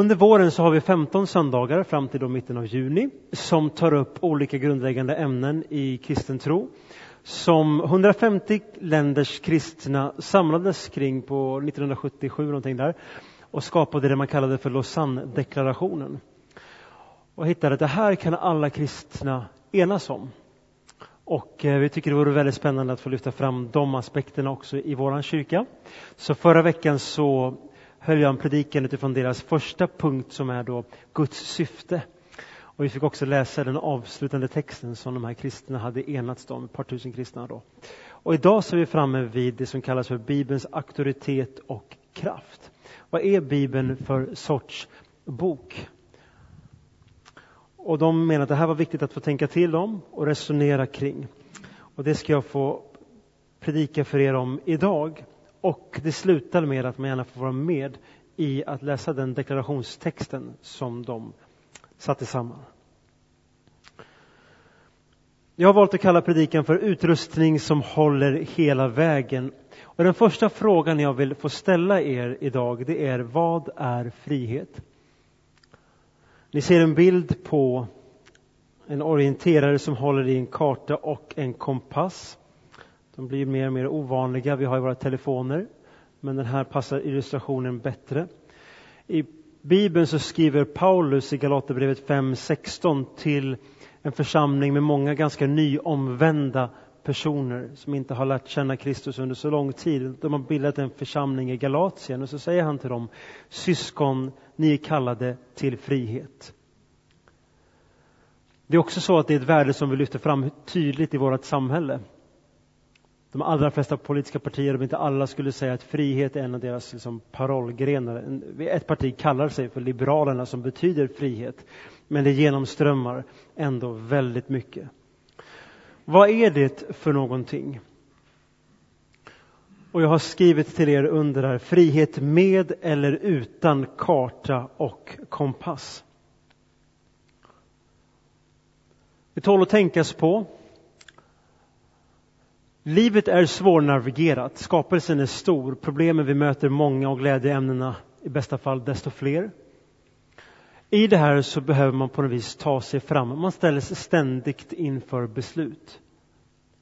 Under våren så har vi 15 söndagar fram till då mitten av juni som tar upp olika grundläggande ämnen i kristen tro som 150 länders kristna samlades kring på 1977 någonting där och skapade det man kallade för Lausanne-deklarationen. Och hittade att det här kan alla kristna enas om. Och eh, vi tycker det vore väldigt spännande att få lyfta fram de aspekterna också i vår kyrka. Så förra veckan så höll jag en predikan utifrån deras första punkt som är då Guds syfte. Och vi fick också läsa den avslutande texten som de här kristna hade enats om, ett par tusen kristna då. Och idag så är vi framme vid det som kallas för Bibelns auktoritet och kraft. Vad är Bibeln för sorts bok? Och de menar att det här var viktigt att få tänka till om och resonera kring. Och det ska jag få predika för er om idag. Och det slutar med att man gärna får vara med i att läsa den deklarationstexten som de satte samman. Jag har valt att kalla predikan för utrustning som håller hela vägen. Och den första frågan jag vill få ställa er idag det är vad är frihet? Ni ser en bild på en orienterare som håller i en karta och en kompass. De blir mer och mer ovanliga. Vi har ju våra telefoner, men den här passar illustrationen bättre. I Bibeln så skriver Paulus i Galaterbrevet 5.16 till en församling med många ganska nyomvända personer som inte har lärt känna Kristus under så lång tid. De har bildat en församling i Galatien och så säger han till dem, syskon, ni är kallade till frihet. Det är också så att det är ett värde som vi lyfter fram tydligt i vårt samhälle. De allra flesta politiska partier, om inte alla, skulle säga att frihet är en av deras liksom, parollgrenar. Ett parti kallar sig för Liberalerna som betyder frihet, men det genomströmmar ändå väldigt mycket. Vad är det för någonting? Och jag har skrivit till er under här, frihet med eller utan karta och kompass. Det tål att tänkas på. Livet är svårnavigerat, skapelsen är stor, problemen vi möter många och glädjeämnena i bästa fall desto fler. I det här så behöver man på något vis ta sig fram. Man ställs ständigt inför beslut.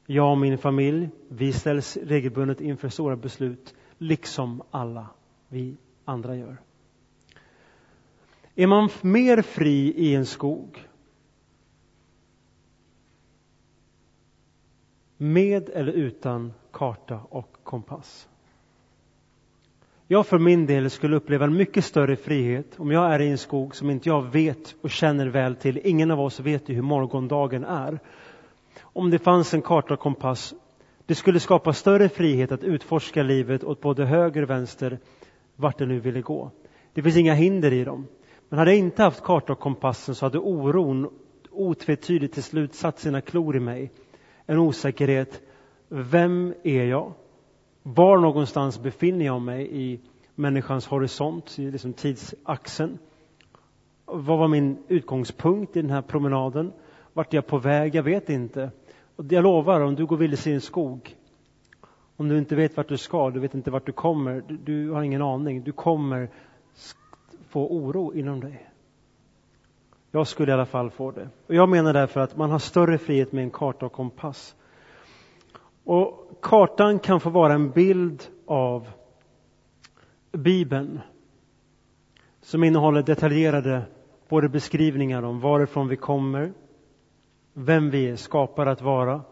Jag och min familj, vi ställs regelbundet inför stora beslut, liksom alla vi andra gör. Är man mer fri i en skog med eller utan karta och kompass? Jag för min del skulle uppleva en mycket större frihet om jag är i en skog som inte jag vet och känner väl till. Ingen av oss vet ju hur morgondagen är. Om det fanns en karta och kompass, det skulle skapa större frihet att utforska livet åt både höger och vänster, vart det nu ville gå. Det finns inga hinder i dem. Men hade jag inte haft karta och kompassen så hade oron otvetydigt till slut satt sina klor i mig. En osäkerhet. Vem är jag? Var någonstans befinner jag mig i människans horisont, i liksom tidsaxeln? Vad var min utgångspunkt i den här promenaden? Vart är jag på väg? Jag vet inte. Och jag lovar, om du går vilse i en skog, om du inte vet vart du ska, du vet inte vart du kommer, du, du har ingen aning, du kommer få oro inom dig. Jag skulle i alla fall få det. Och jag menar därför att man har större frihet med en karta och kompass. Och kartan kan få vara en bild av Bibeln som innehåller detaljerade både beskrivningar om varifrån vi kommer, vem vi är skapade att vara,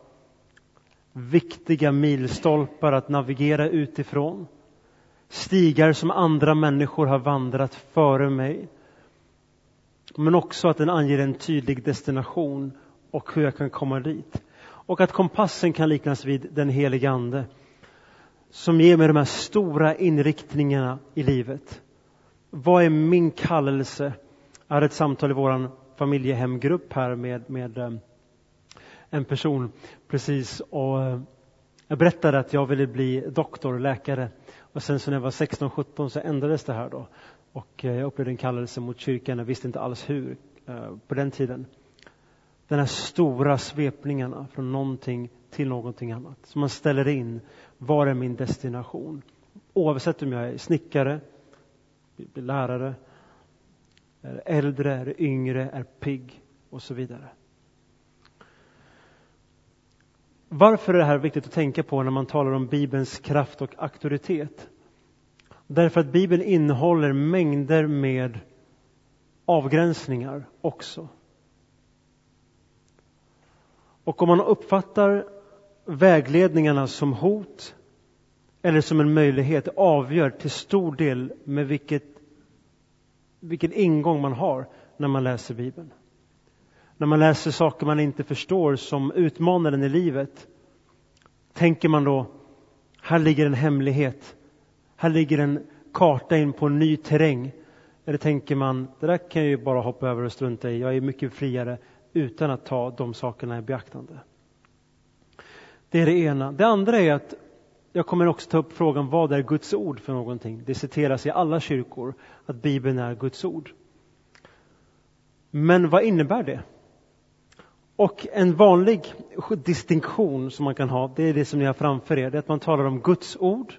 viktiga milstolpar att navigera utifrån, stigar som andra människor har vandrat före mig, men också att den anger en tydlig destination och hur jag kan komma dit. Och att kompassen kan liknas vid den helige Ande som ger mig de här stora inriktningarna i livet. Vad är min kallelse? Jag hade ett samtal i vår familjehemgrupp här med, med eh, en person precis och eh, jag berättade att jag ville bli doktor, läkare och sen så när jag var 16-17 så ändrades det här då och eh, jag upplevde en kallelse mot kyrkan, jag visste inte alls hur eh, på den tiden den här stora svepningarna från någonting till någonting annat. Så man ställer in, var är min destination? Oavsett om jag är snickare, lärare, är äldre, är yngre, är pigg och så vidare. Varför är det här viktigt att tänka på när man talar om Bibelns kraft och auktoritet? Därför att Bibeln innehåller mängder med avgränsningar också. Och om man uppfattar vägledningarna som hot eller som en möjlighet avgör till stor del med vilket, vilken ingång man har när man läser Bibeln. När man läser saker man inte förstår som utmanar en i livet tänker man då, här ligger en hemlighet. Här ligger en karta in på en ny terräng. Eller tänker man, det där kan jag ju bara hoppa över och strunta i. Jag är mycket friare utan att ta de sakerna i beaktande. Det är det ena. Det andra är att jag kommer också ta upp frågan vad är Guds ord för någonting? Det citeras i alla kyrkor att Bibeln är Guds ord. Men vad innebär det? Och en vanlig distinktion som man kan ha, det är det som ni har framför er, det är att man talar om Guds ord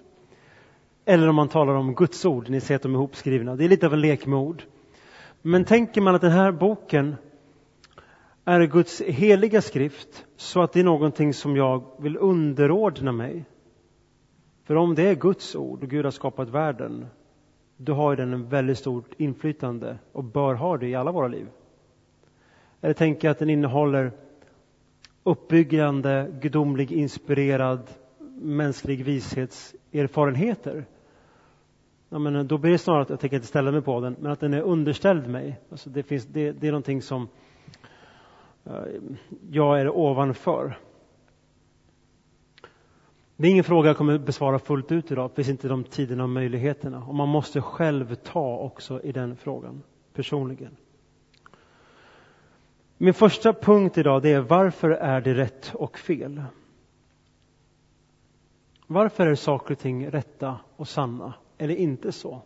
eller om man talar om Guds ord. Ni ser att de är ihopskrivna. Det är lite av en lek med ord. Men tänker man att den här boken är Guds heliga skrift så att det är någonting som jag vill underordna mig. För om det är Guds ord och Gud har skapat världen, då har den en väldigt stort inflytande och bör ha det i alla våra liv. Eller tänker jag att den innehåller uppbyggande, gudomlig, inspirerad, mänsklig vishetserfarenheter. Ja, men eh, då blir det snarare att jag tänker inte ställa mig på den, men att den är underställd mig. Alltså det, finns, det, det är någonting som uh, jag är ovanför. Det är ingen fråga jag kommer besvara fullt ut idag, det finns inte de tiderna och möjligheterna. Och man måste själv ta också i den frågan, personligen. Min första punkt idag det är varför är det rätt och fel? Varför är saker och ting rätta och sanna eller inte så?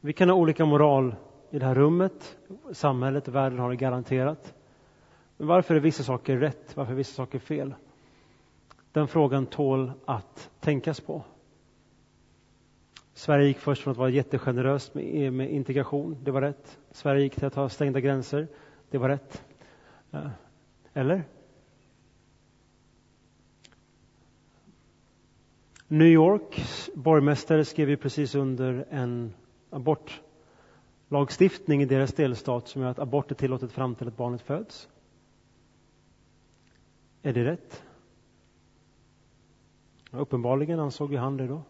Vi kan ha olika moral i det här rummet, samhället och världen har det garanterat. Men varför är vissa saker rätt, varför är vissa saker fel? Den frågan tål att tänkas på. Sverige gick först från att vara jättegeneröst med, med integration, det var rätt. Sverige gick till att ha stängda gränser, det var rätt. Eh, eller? New Yorks borgmästare skrev ju precis under en abortlagstiftning i deras delstat som gör att abort är tillåtet fram till att barnet föds. Är det rätt? Ja, uppenbarligen ansåg ju han det då.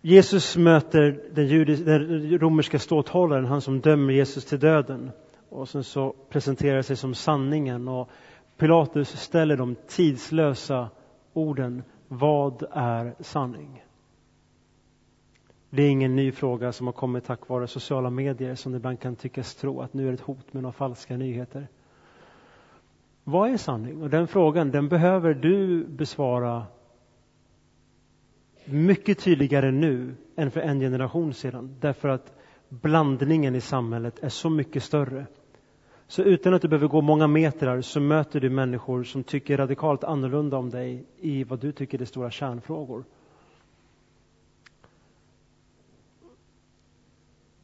Jesus möter den, judis, den romerska ståthållaren, han som dömer Jesus till döden. Och sen så presenterar sig som sanningen och Pilatus ställer de tidslösa orden Vad är sanning? Det är ingen ny fråga som har kommit tack vare sociala medier som ibland kan tyckas tro att nu är det ett hot med några falska nyheter. Vad är sanning? Och den frågan den behöver du besvara mycket tydligare nu än för en generation sedan. Därför att blandningen i samhället är så mycket större. Så utan att du behöver gå många meter så möter du människor som tycker radikalt annorlunda om dig i vad du tycker är stora kärnfrågor.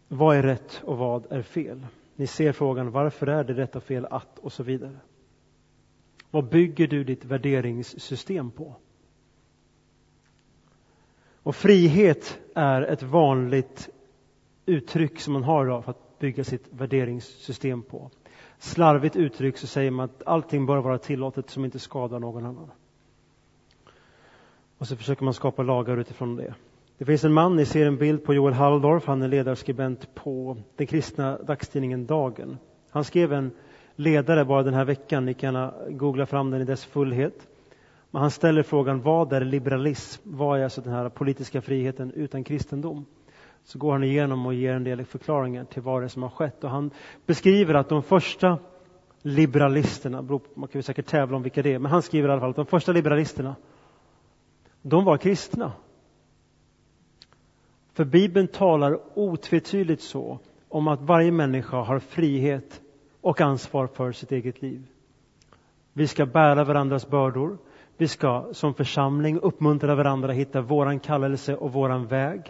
Vad är rätt och vad är fel? Ni ser frågan varför är det rätt och fel att och så vidare. Vad bygger du ditt värderingssystem på? Och frihet är ett vanligt uttryck som man har idag för att bygga sitt värderingssystem på. Slarvigt uttryck så säger man att allting bör vara tillåtet som inte skadar någon annan. Och så försöker man skapa lagar utifrån det. Det finns en man, ni ser en bild på Joel Halldorf, han är ledarskribent på den kristna dagstidningen Dagen. Han skrev en ledare bara den här veckan, ni kan googla fram den i dess fullhet. Men han ställer frågan, vad är liberalism? Vad är alltså den här politiska friheten utan kristendom? Så går han igenom och ger en del förklaringar till vad det är som har skett. Och han beskriver att de första liberalisterna, man kan ju säkert tävla om vilka det är, men han skriver i alla fall att de första liberalisterna, de var kristna. För Bibeln talar otvetydigt så om att varje människa har frihet och ansvar för sitt eget liv. Vi ska bära varandras bördor. Vi ska som församling uppmuntra varandra att hitta våran kallelse och våran väg.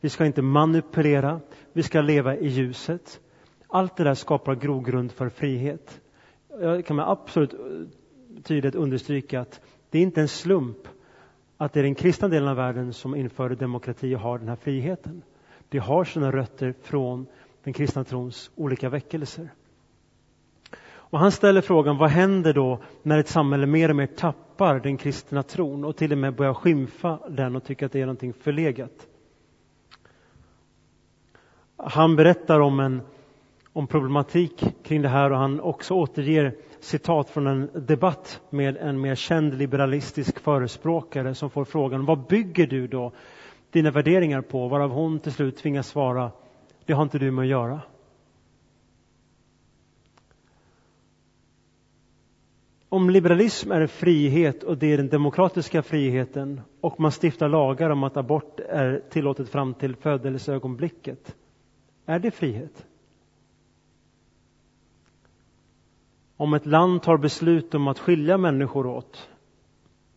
Vi ska inte manipulera, vi ska leva i ljuset. Allt det där skapar grogrund för frihet. Jag kan med absolut eh, tydligt understryka att det är inte en slump att det är den kristna delen av världen som införde demokrati och har den här friheten. Det har sina rötter från den kristna trons olika väckelser. Och han ställer frågan, vad händer då när ett samhälle mer och mer tappar den kristna tron och till och med börjar skymfa den och tycker att det är någonting förlegat? Han berättar om en om problematik kring det här och han också återger citat från en debatt med en mer känd liberalistisk förespråkare som får frågan vad bygger du då dina värderingar på? Varav hon till slut tvingas svara det har inte du med att göra. Om liberalism är frihet och det är den demokratiska friheten och man stiftar lagar om att abort är tillåtet fram till födelseögonblicket, är det frihet? Om ett land tar beslut om att skilja människor åt,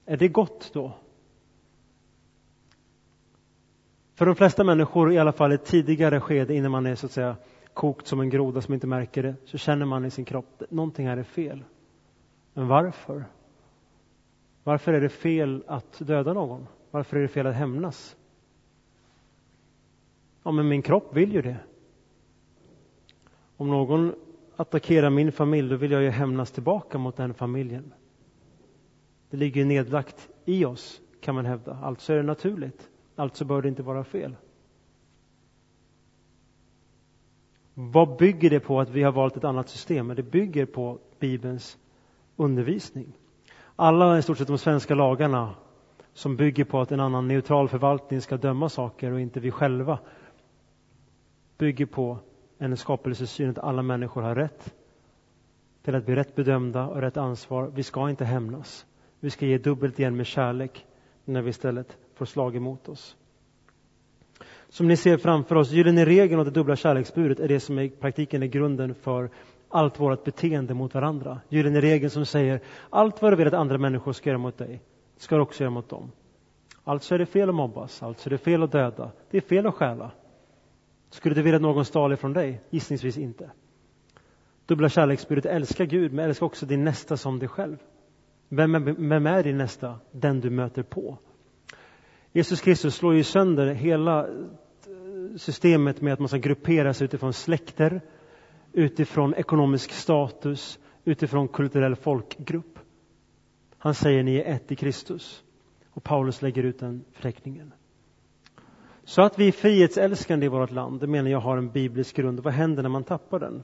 är det gott då? För de flesta människor, i alla fall i ett tidigare skede innan man är så att säga kokt som en groda som inte märker det, så känner man i sin kropp att någonting här är fel. Men varför? Varför är det fel att döda någon? Varför är det fel att hämnas? Ja, men min kropp vill ju det. Om någon attackerar min familj, då vill jag ju hämnas tillbaka mot den familjen. Det ligger nedlagt i oss, kan man hävda. Alltså är det naturligt. Alltså bör det inte vara fel. Vad bygger det på att vi har valt ett annat system? Det bygger på Bibelns undervisning. Alla i stort sett de svenska lagarna som bygger på att en annan neutral förvaltning ska döma saker och inte vi själva bygger på en skapelsesyn att alla människor har rätt till att bli rätt bedömda och rätt ansvar. Vi ska inte hämnas. Vi ska ge dubbelt igen med kärlek när vi istället får slag emot oss. Som ni ser framför oss, gyllene regeln och det dubbla kärleksbudet är det som i praktiken är grunden för allt vårt beteende mot varandra. Gyllene regeln som säger allt vad du vill att andra människor ska göra mot dig, ska du också göra mot dem. Alltså är det fel att mobbas, alltså är det fel att döda, det är fel att stjäla. Skulle du vilja att någon stal ifrån dig? Gissningsvis inte. Dubbla kärleksbudet, älska Gud, men älska också din nästa som dig själv. Vem är, vem är din nästa? Den du möter på. Jesus Kristus slår ju sönder hela eh, systemet med att man ska grupperas utifrån släkter, utifrån ekonomisk status, utifrån kulturell folkgrupp. Han säger ni är ett i Kristus. Och Paulus lägger ut den förteckningen. Så att vi är frihetsälskande i vårt land, det menar jag har en biblisk grund. Vad händer när man tappar den?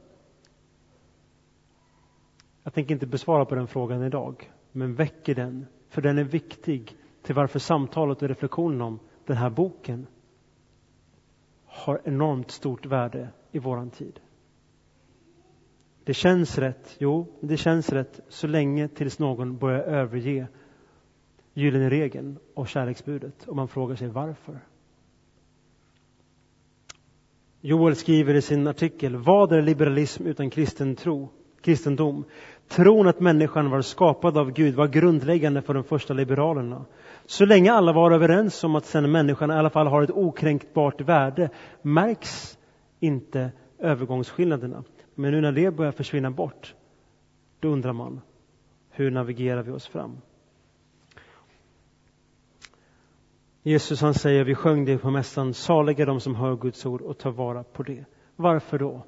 Jag tänker inte besvara på den frågan idag, men väcker den, för den är viktig till varför samtalet och reflektionen om den här boken har enormt stort värde i våran tid. Det känns rätt, jo, det känns rätt så länge tills någon börjar överge gyllene regeln och kärleksbudet och man frågar sig varför. Joel skriver i sin artikel, vad är liberalism utan kristen tro, kristendom? Tron att människan var skapad av Gud var grundläggande för de första liberalerna. Så länge alla var överens om att sen människan i alla fall har ett okränkbart värde märks inte övergångsskillnaderna. Men nu när det börjar försvinna bort, då undrar man, hur navigerar vi oss fram? Jesus han säger, vi sjöng det på mässan, saliga de som hör Guds ord och tar vara på det. Varför då?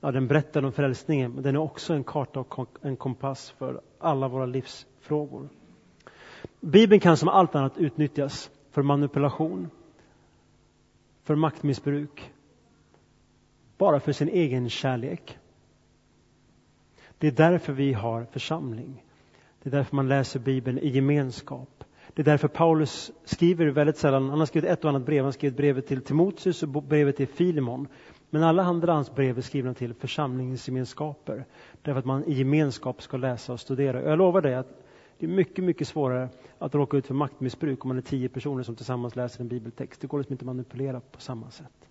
Ja, den berättar om frälsningen, men den är också en karta och en kompass för alla våra livsfrågor. Bibeln kan som allt annat utnyttjas för manipulation, för maktmissbruk, bara för sin egen kärlek. Det är därför vi har församling. Det är därför man läser Bibeln i gemenskap. Det är därför Paulus skriver väldigt sällan, han har skrivit ett och annat brev, han har skrivit brevet till Timoteus och brevet till Filimon. Men alla andra hans brev är skrivna till församlingsgemenskaper. Därför att man i gemenskap ska läsa och studera. Jag lovar dig att det är mycket, mycket svårare att råka ut för maktmissbruk om man är tio personer som tillsammans läser en bibeltext. Det går liksom inte att manipulera på samma sätt.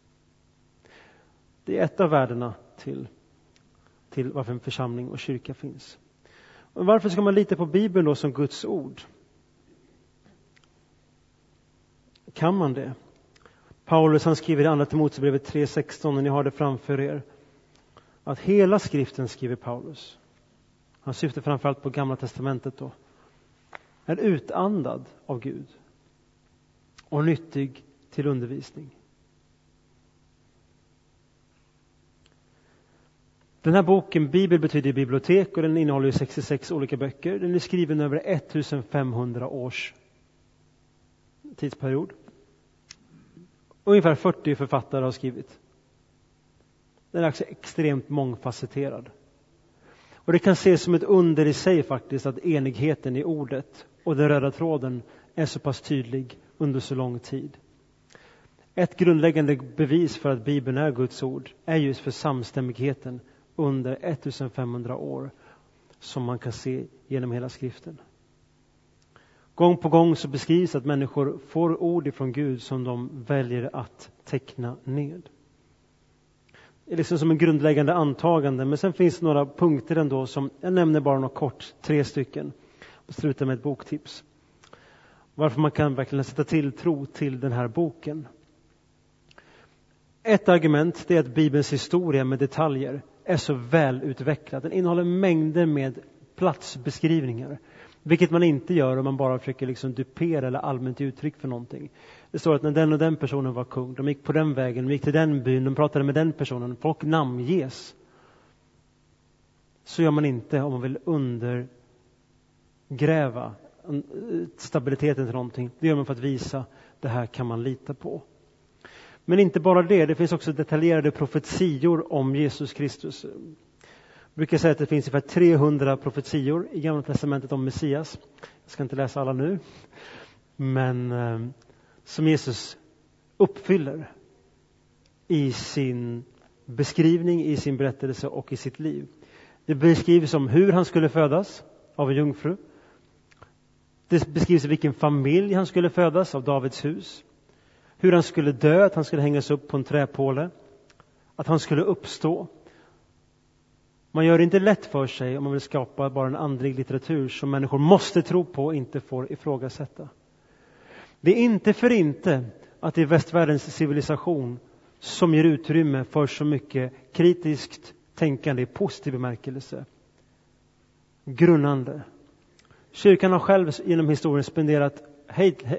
Det är ett av värdena till, till varför en församling och kyrka finns. Och varför ska man lita på Bibeln då som Guds ord? Kan man det? Paulus han skriver i Andra Timoteusbrevet 3.16, och ni har det framför er, att hela skriften, skriver Paulus, han syftar framförallt på Gamla Testamentet då, är utandad av Gud och nyttig till undervisning Den här boken, Bibel betyder bibliotek och den innehåller 66 olika böcker. Den är skriven över 1500 års tidsperiod. Ungefär 40 författare har skrivit. Den är alltså extremt mångfacetterad. Och det kan ses som ett under i sig faktiskt att enigheten i ordet och den röda tråden är så pass tydlig under så lång tid. Ett grundläggande bevis för att Bibeln är Guds ord är just för samstämmigheten under 1500 år som man kan se genom hela skriften. Gång på gång så beskrivs att människor får ord ifrån Gud som de väljer att teckna ned. Det är liksom som en grundläggande antagande, men sen finns det några punkter ändå som, jag nämner bara något kort, tre stycken, och slutar med ett boktips. Varför man kan verkligen sätta tilltro till den här boken. Ett argument är att Bibelns historia med detaljer är så välutvecklad. Den innehåller mängder med platsbeskrivningar. Vilket man inte gör om man bara försöker liksom dupera eller allmänt uttryck för någonting. Det står att när den och den personen var kung, de gick på den vägen, de gick till den byn, de pratade med den personen. Folk namnges. Så gör man inte om man vill undergräva eh, stabiliteten till någonting. Det gör man för att visa det här kan man lita på. Men inte bara det, det finns också detaljerade profetior om Jesus Kristus. Jag brukar säga att det finns ungefär 300 profetior i Gamla Testamentet om Messias. Jag ska inte läsa alla nu. Men eh, som Jesus uppfyller i sin beskrivning, i sin berättelse och i sitt liv. Det beskrivs om hur han skulle födas av en jungfru. Det beskrivs i vilken familj han skulle födas, av Davids hus hur han skulle dö, att han skulle hängas upp på en träpåle, att han skulle uppstå. Man gör det inte lätt för sig om man vill skapa bara en andlig litteratur som människor måste tro på och inte får ifrågasätta. Det är inte för inte att det är västvärldens civilisation som ger utrymme för så mycket kritiskt tänkande i positiv bemärkelse. Grunnande. Kyrkan har själv genom historien spenderat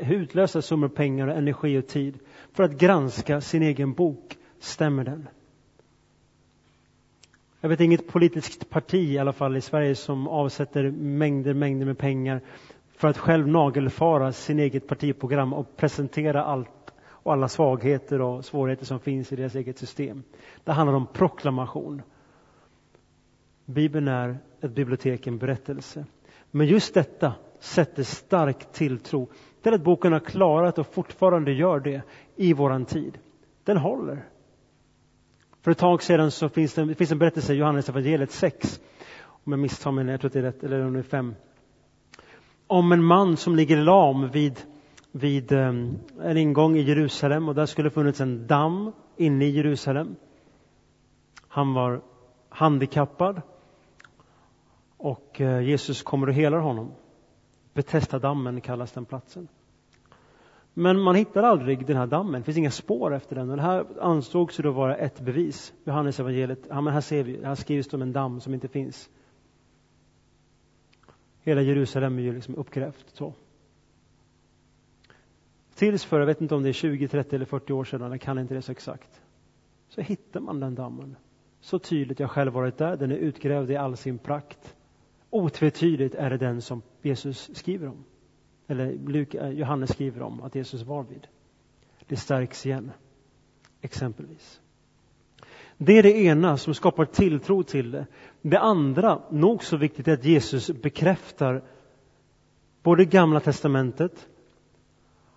hutlösa summor pengar, och energi och tid för att granska sin egen bok. Stämmer den? Jag vet inget politiskt parti i alla fall i Sverige som avsätter mängder, mängder med pengar för att själv nagelfara sin eget partiprogram och presentera allt och alla svagheter och svårigheter som finns i deras eget system. Det handlar om proklamation. Bibeln är ett bibliotek, en berättelse. Men just detta sätter stark tilltro till att boken har klarat och fortfarande gör det i våran tid. Den håller. För ett tag sedan så finns det, det finns en berättelse i Johannes evangeliet 6, om jag misstar mig, jag tror att det är rätt, eller om det är 5. Om en man som ligger lam vid, vid ehm, en ingång i Jerusalem och där skulle funnits en damm inne i Jerusalem. Han var handikappad och eh, Jesus kommer och helar honom. Betestadammen kallas den platsen. Men man hittar aldrig den här dammen, det finns inga spår efter den. Och det här ansågs då vara ett bevis. Johannes evangeliet, ja, men här ser vi, här skrivs det om en damm som inte finns. Hela Jerusalem är ju liksom uppgrävt så. Tills för, jag vet inte om det är 20, 30 eller 40 år sedan, jag kan inte det så exakt. Så hittar man den dammen. Så tydligt, jag själv varit där, den är utgrävd i all sin prakt. Otvetydigt är det den som Jesus skriver om. Eller eh, Johannes skriver om att Jesus var vid. Det stärks igen, exempelvis. Det är det ena som skapar tilltro till det. Det andra, nog så viktigt, är att Jesus bekräftar både Gamla testamentet,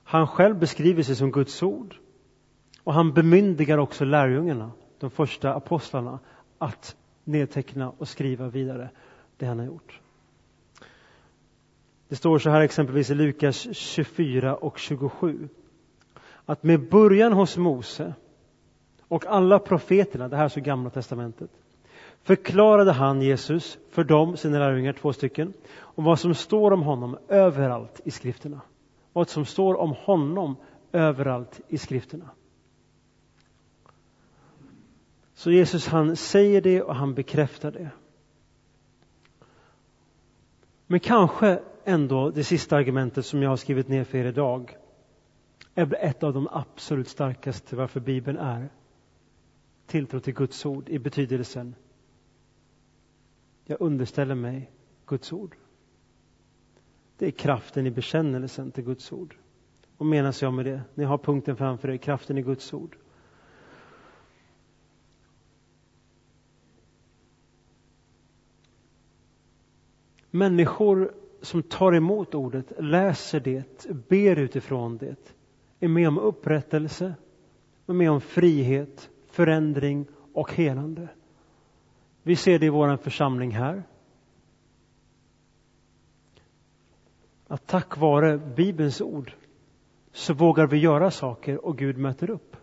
han själv beskriver sig som Guds ord och han bemyndigar också lärjungarna, de första apostlarna, att nedteckna och skriva vidare det han har gjort. Det står så här exempelvis i Lukas 24 och 27. Att med början hos Mose och alla profeterna, det här är så gamla testamentet, förklarade han Jesus för dem, sina lärjungar, två stycken, om vad som står om honom överallt i skrifterna. Vad som står om honom överallt i skrifterna. Så Jesus han säger det och han bekräftar det. Men kanske ändå det sista argumentet som jag har skrivit ner för er idag är ett av de absolut starkaste varför Bibeln är tilltro till Guds ord i betydelsen jag underställer mig Guds ord. Det är kraften i bekännelsen till Guds ord. Och menas jag med det? Ni har punkten framför er, kraften i Guds ord. Människor som tar emot ordet, läser det, ber utifrån det, är med om upprättelse, är med om frihet, förändring och helande. Vi ser det i vår församling här. Att tack vare Bibelns ord så vågar vi göra saker och Gud möter upp.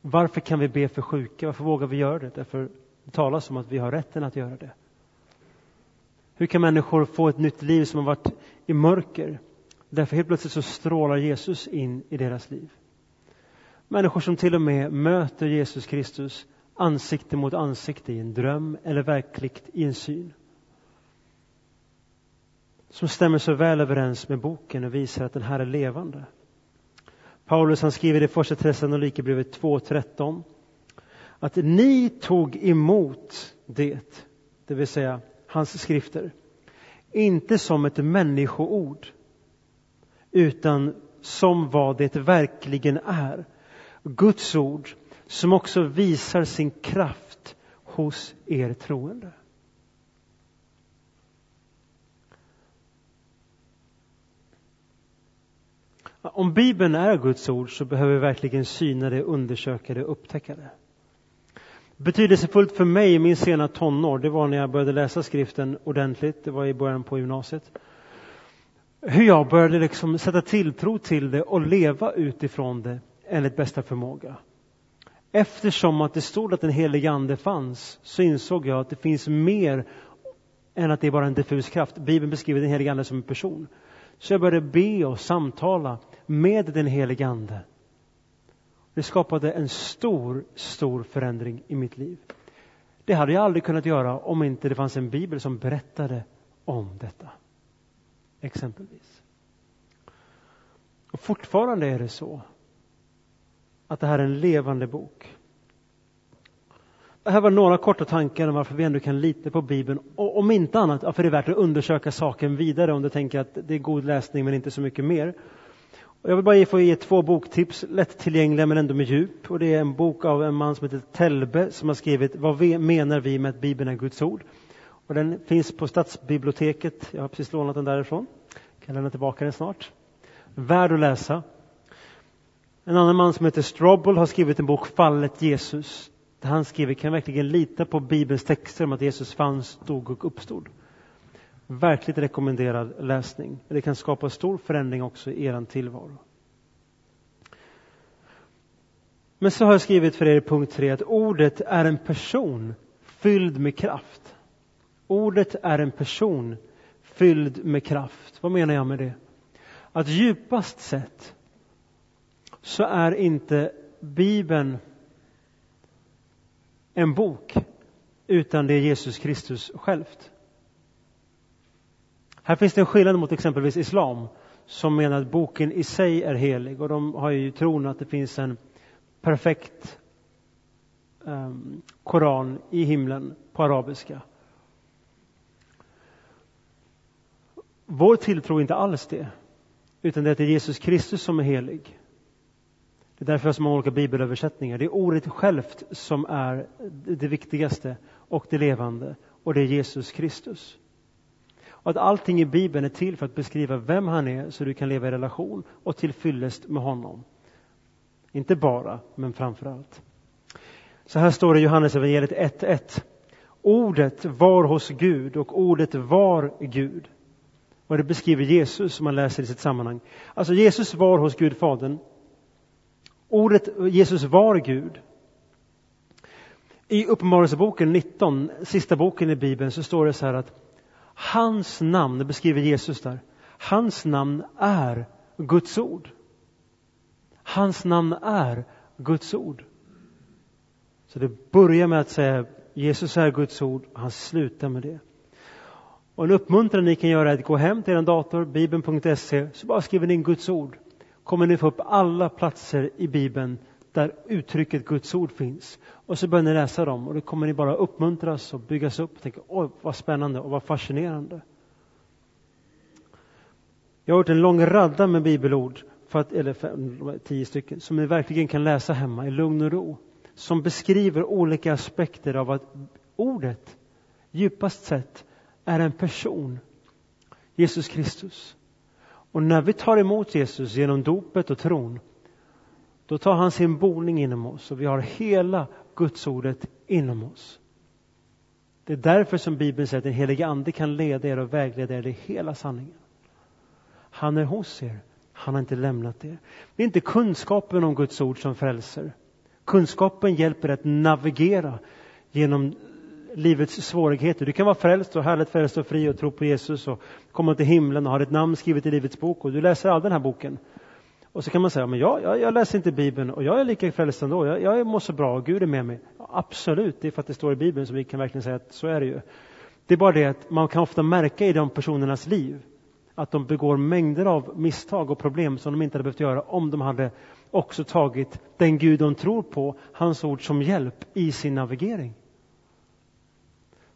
Varför kan vi be för sjuka? Varför vågar vi göra det? Därför det talas om att vi har rätten att göra det. Hur kan människor få ett nytt liv som har varit i mörker? Därför helt plötsligt så strålar Jesus in i deras liv. Människor som till och med möter Jesus Kristus ansikte mot ansikte i en dröm eller verkligt i en syn. Som stämmer så väl överens med boken och visar att den här är levande. Paulus han skriver i första Thessalonikerbrevet 2.13 att ni tog emot det, det vill säga hans skrifter, inte som ett människoord utan som vad det verkligen är. Guds ord som också visar sin kraft hos er troende. Om Bibeln är Guds ord så behöver vi verkligen syna det, undersöka det, upptäcka det. Betydelsefullt för mig i min sena tonår, det var när jag började läsa skriften ordentligt, det var i början på gymnasiet. Hur jag började liksom sätta tilltro till det och leva utifrån det enligt bästa förmåga. Eftersom att det stod att den helige Ande fanns så insåg jag att det finns mer än att det är bara en diffus kraft. Bibeln beskriver den helige Ande som en person. Så jag började be och samtala med den helige Ande. Det skapade en stor, stor förändring i mitt liv. Det hade jag aldrig kunnat göra om inte det fanns en bibel som berättade om detta. Exempelvis. Och fortfarande är det så att det här är en levande bok. Det här var några korta tankar om varför vi ändå kan lita på Bibeln. Och om inte annat, för det är värt att undersöka saken vidare om du tänker att det är god läsning men inte så mycket mer. Och jag vill bara få ge två boktips, lättillgängliga men ändå med djup. Och det är en bok av en man som heter Telbe som har skrivit Vad vi menar vi med att Bibeln är Guds ord? Och den finns på Stadsbiblioteket. Jag har precis lånat den därifrån. Jag kan lämna tillbaka den snart. Värd att läsa. En annan man som heter Strobel har skrivit en bok Fallet Jesus. Där han skriver, kan verkligen lita på Bibelns texter om att Jesus fanns, dog och uppstod. Verkligt rekommenderad läsning. Det kan skapa stor förändring också i er tillvaro. Men så har jag skrivit för er i punkt 3 att ordet är en person fylld med kraft. Ordet är en person fylld med kraft. Vad menar jag med det? Att djupast sett så är inte Bibeln en bok, utan det är Jesus Kristus självt. Här finns det en skillnad mot exempelvis islam som menar att boken i sig är helig och de har ju tron att det finns en perfekt um, koran i himlen på arabiska. Vår tilltro är inte alls det, utan det är Jesus Kristus som är helig. Det är därför jag har så många olika bibelöversättningar. Det är ordet självt som är det viktigaste och det levande och det är Jesus Kristus. Och att allting i Bibeln är till för att beskriva vem han är så du kan leva i relation och till fyllest med honom. Inte bara, men framför allt. Så här står det i Johannes evangeliet 1.1. Ordet var hos Gud och ordet var Gud. Och det beskriver Jesus som man läser i sitt sammanhang. Alltså Jesus var hos Gud Fadern. Ordet Jesus var Gud. I Uppenbarelseboken 19, sista boken i Bibeln, så står det så här att Hans namn, det beskriver Jesus där, hans namn är Guds ord. Hans namn är Guds ord. Så det börjar med att säga Jesus är Guds ord och han slutar med det. Och en uppmuntran ni kan göra är att gå hem till er dator, bibeln.se, så bara skriver ni in Guds ord. Kommer ni få upp alla platser i Bibeln där uttrycket Guds ord finns. Och så börjar ni läsa dem och då kommer ni bara uppmuntras och byggas upp och tänka oj vad spännande och vad fascinerande. Jag har gjort en lång radda med bibelord, för att, eller fem, tio stycken, som ni verkligen kan läsa hemma i lugn och ro. Som beskriver olika aspekter av att ordet djupast sett är en person, Jesus Kristus. Och när vi tar emot Jesus genom dopet och tron, då tar han sin boning inom oss och vi har hela Gudsordet inom oss. Det är därför som Bibeln säger att den helige Ande kan leda er och vägleda er i hela sanningen. Han är hos er, han har inte lämnat er. Det är inte kunskapen om Guds ord som frälser. Kunskapen hjälper att navigera genom livets svårigheter. Du kan vara frälst och härligt frälst och fri och tro på Jesus och komma till himlen och ha ditt namn skrivet i Livets bok och du läser all den här boken. Och så kan man säga, men jag, jag, jag läser inte Bibeln och jag är lika frälst ändå. Jag, jag mår så bra och Gud är med mig. Ja, absolut, det är för att det står i Bibeln som vi kan verkligen säga att så är det ju. Det är bara det att man kan ofta märka i de personernas liv att de begår mängder av misstag och problem som de inte hade behövt göra om de hade också tagit den Gud de tror på, hans ord som hjälp i sin navigering.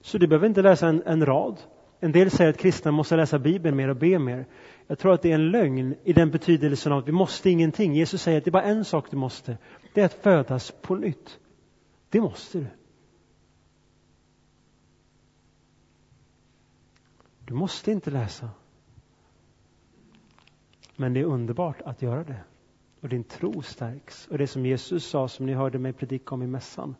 Så du behöver inte läsa en, en rad. En del säger att kristna måste läsa Bibeln mer och be mer. Jag tror att det är en lögn i den betydelsen av att vi måste ingenting. Jesus säger att det är bara en sak du måste. Det är att födas på nytt. Det måste du. Du måste inte läsa. Men det är underbart att göra det. Och din tro stärks. Och det som Jesus sa, som ni hörde mig predika om i mässan.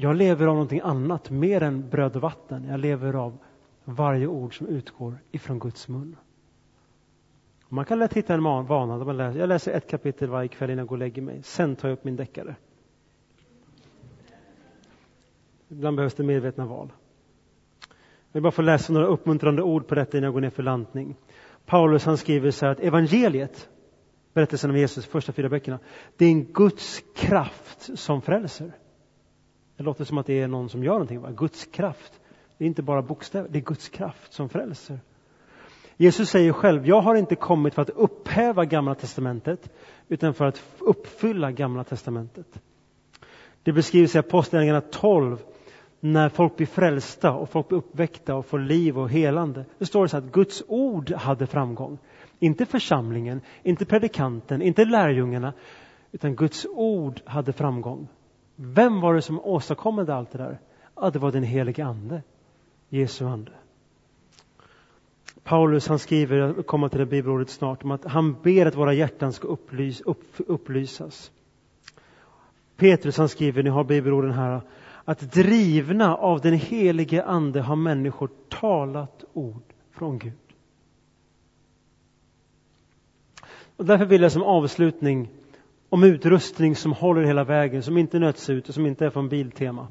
Jag lever av någonting annat, mer än bröd och vatten. Jag lever av varje ord som utgår ifrån Guds mun. Man kan lätt hitta en vana. Jag läser ett kapitel varje kväll innan jag går och lägger mig. Sen tar jag upp min deckare. Ibland behövs det medvetna val. Jag vill bara få läsa några uppmuntrande ord på detta innan jag går ner för landning. Paulus han skriver så här att evangeliet, berättelsen om Jesus, första fyra böckerna, det är en Guds kraft som frälser. Det låter som att det är någon som gör någonting. Va? Guds kraft. Det är inte bara bokstäver, det är Guds kraft som frälser. Jesus säger själv, jag har inte kommit för att upphäva Gamla Testamentet, utan för att uppfylla Gamla Testamentet. Det beskrivs i Apostlagärningarna 12, när folk blir frälsta och folk blir uppväckta och får liv och helande. Det står så att Guds ord hade framgång. Inte församlingen, inte predikanten, inte lärjungarna, utan Guds ord hade framgång. Vem var det som åstadkom allt det där? Ja, det var den helige Ande, Jesu Ande. Paulus han skriver, jag kommer till det bibelordet snart, om att han ber att våra hjärtan ska upplys, upp, upplysas. Petrus han skriver, ni har bibelorden här, att drivna av den helige Ande har människor talat ord från Gud. Och därför vill jag som avslutning om utrustning som håller hela vägen, som inte nöts ut och som inte är från Biltema.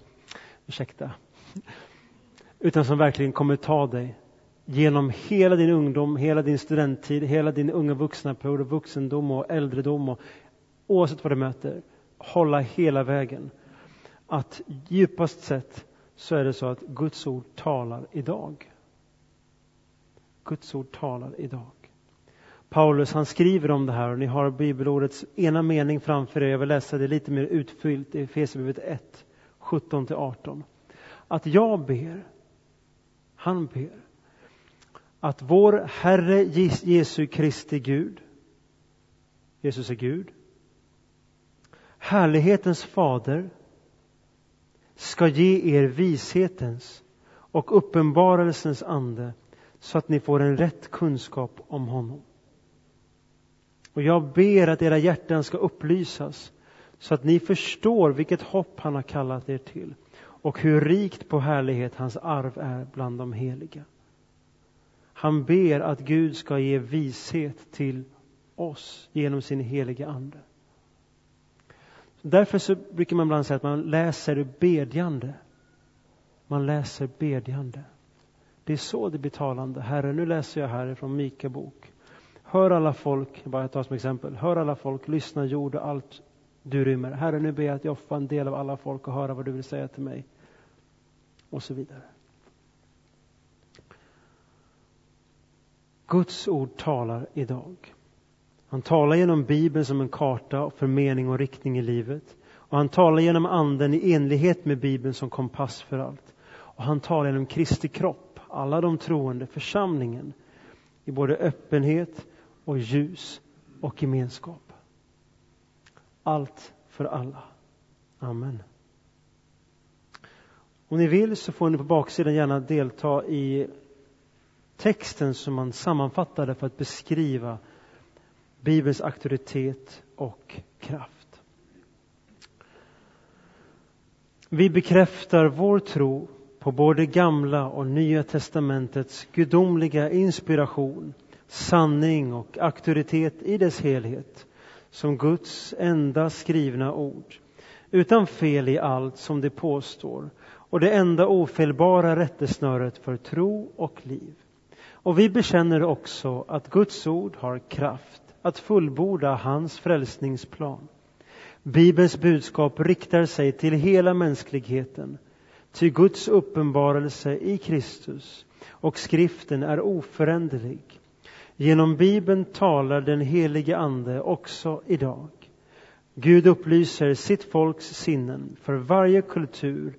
Ursäkta. Utan som verkligen kommer ta dig genom hela din ungdom, hela din studenttid, hela din unga vuxna period, vuxendom och äldredom och oavsett vad du möter, hålla hela vägen. Att djupast sett så är det så att Guds ord talar idag. Guds ord talar idag. Paulus han skriver om det här och ni har bibelordets ena mening framför er. Jag vill läsa det lite mer utfyllt i Efesierbrevet 1, 17-18. Att jag ber, han ber, att vår Herre Jesu Kristi Gud, Jesus är Gud, härlighetens fader, ska ge er vishetens och uppenbarelsens ande så att ni får en rätt kunskap om honom. Och jag ber att era hjärtan ska upplysas så att ni förstår vilket hopp han har kallat er till och hur rikt på härlighet hans arv är bland de heliga. Han ber att Gud ska ge vishet till oss genom sin heliga Ande. Därför så brukar man ibland säga att man läser bedjande. Man läser bedjande. Det är så det blir talande. Herre, nu läser jag här från Mika bok. Hör alla folk, bara ta som exempel, hör alla folk, lyssna jord och allt du rymmer. Herre, nu ber jag att jag får en del av alla folk och höra vad du vill säga till mig. Och så vidare. Guds ord talar idag. Han talar genom Bibeln som en karta för mening och riktning i livet. Och han talar genom Anden i enlighet med Bibeln som kompass för allt. Och han talar genom Kristi kropp, alla de troende, församlingen, i både öppenhet och ljus och gemenskap. Allt för alla. Amen. Om ni vill så får ni på baksidan gärna delta i texten som man sammanfattade för att beskriva Bibelns auktoritet och kraft. Vi bekräftar vår tro på både Gamla och Nya testamentets gudomliga inspiration, sanning och auktoritet i dess helhet som Guds enda skrivna ord, utan fel i allt som det påstår och det enda ofelbara rättesnöret för tro och liv. Och vi bekänner också att Guds ord har kraft att fullborda hans frälsningsplan. Bibelns budskap riktar sig till hela mänskligheten, ty Guds uppenbarelse i Kristus och skriften är oföränderlig. Genom Bibeln talar den helige Ande också idag. Gud upplyser sitt folks sinnen för varje kultur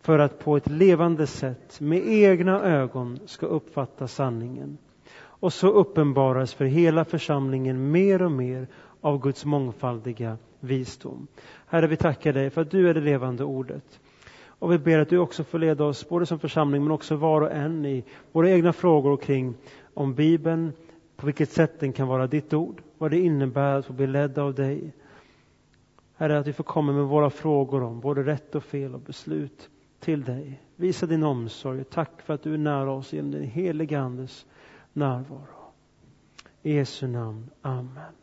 för att på ett levande sätt med egna ögon ska uppfatta sanningen. Och så uppenbaras för hela församlingen mer och mer av Guds mångfaldiga visdom. Herre, vi tackar dig för att du är det levande ordet. Och vi ber att du också får leda oss, både som församling men också var och en i våra egna frågor kring om Bibeln, på vilket sätt den kan vara ditt ord, vad det innebär att få bli ledd av dig. Herre, att vi får komma med våra frågor om både rätt och fel och beslut till dig. Visa din omsorg. och Tack för att du är nära oss genom din heliga Andes närvaro. I Jesu namn. Amen.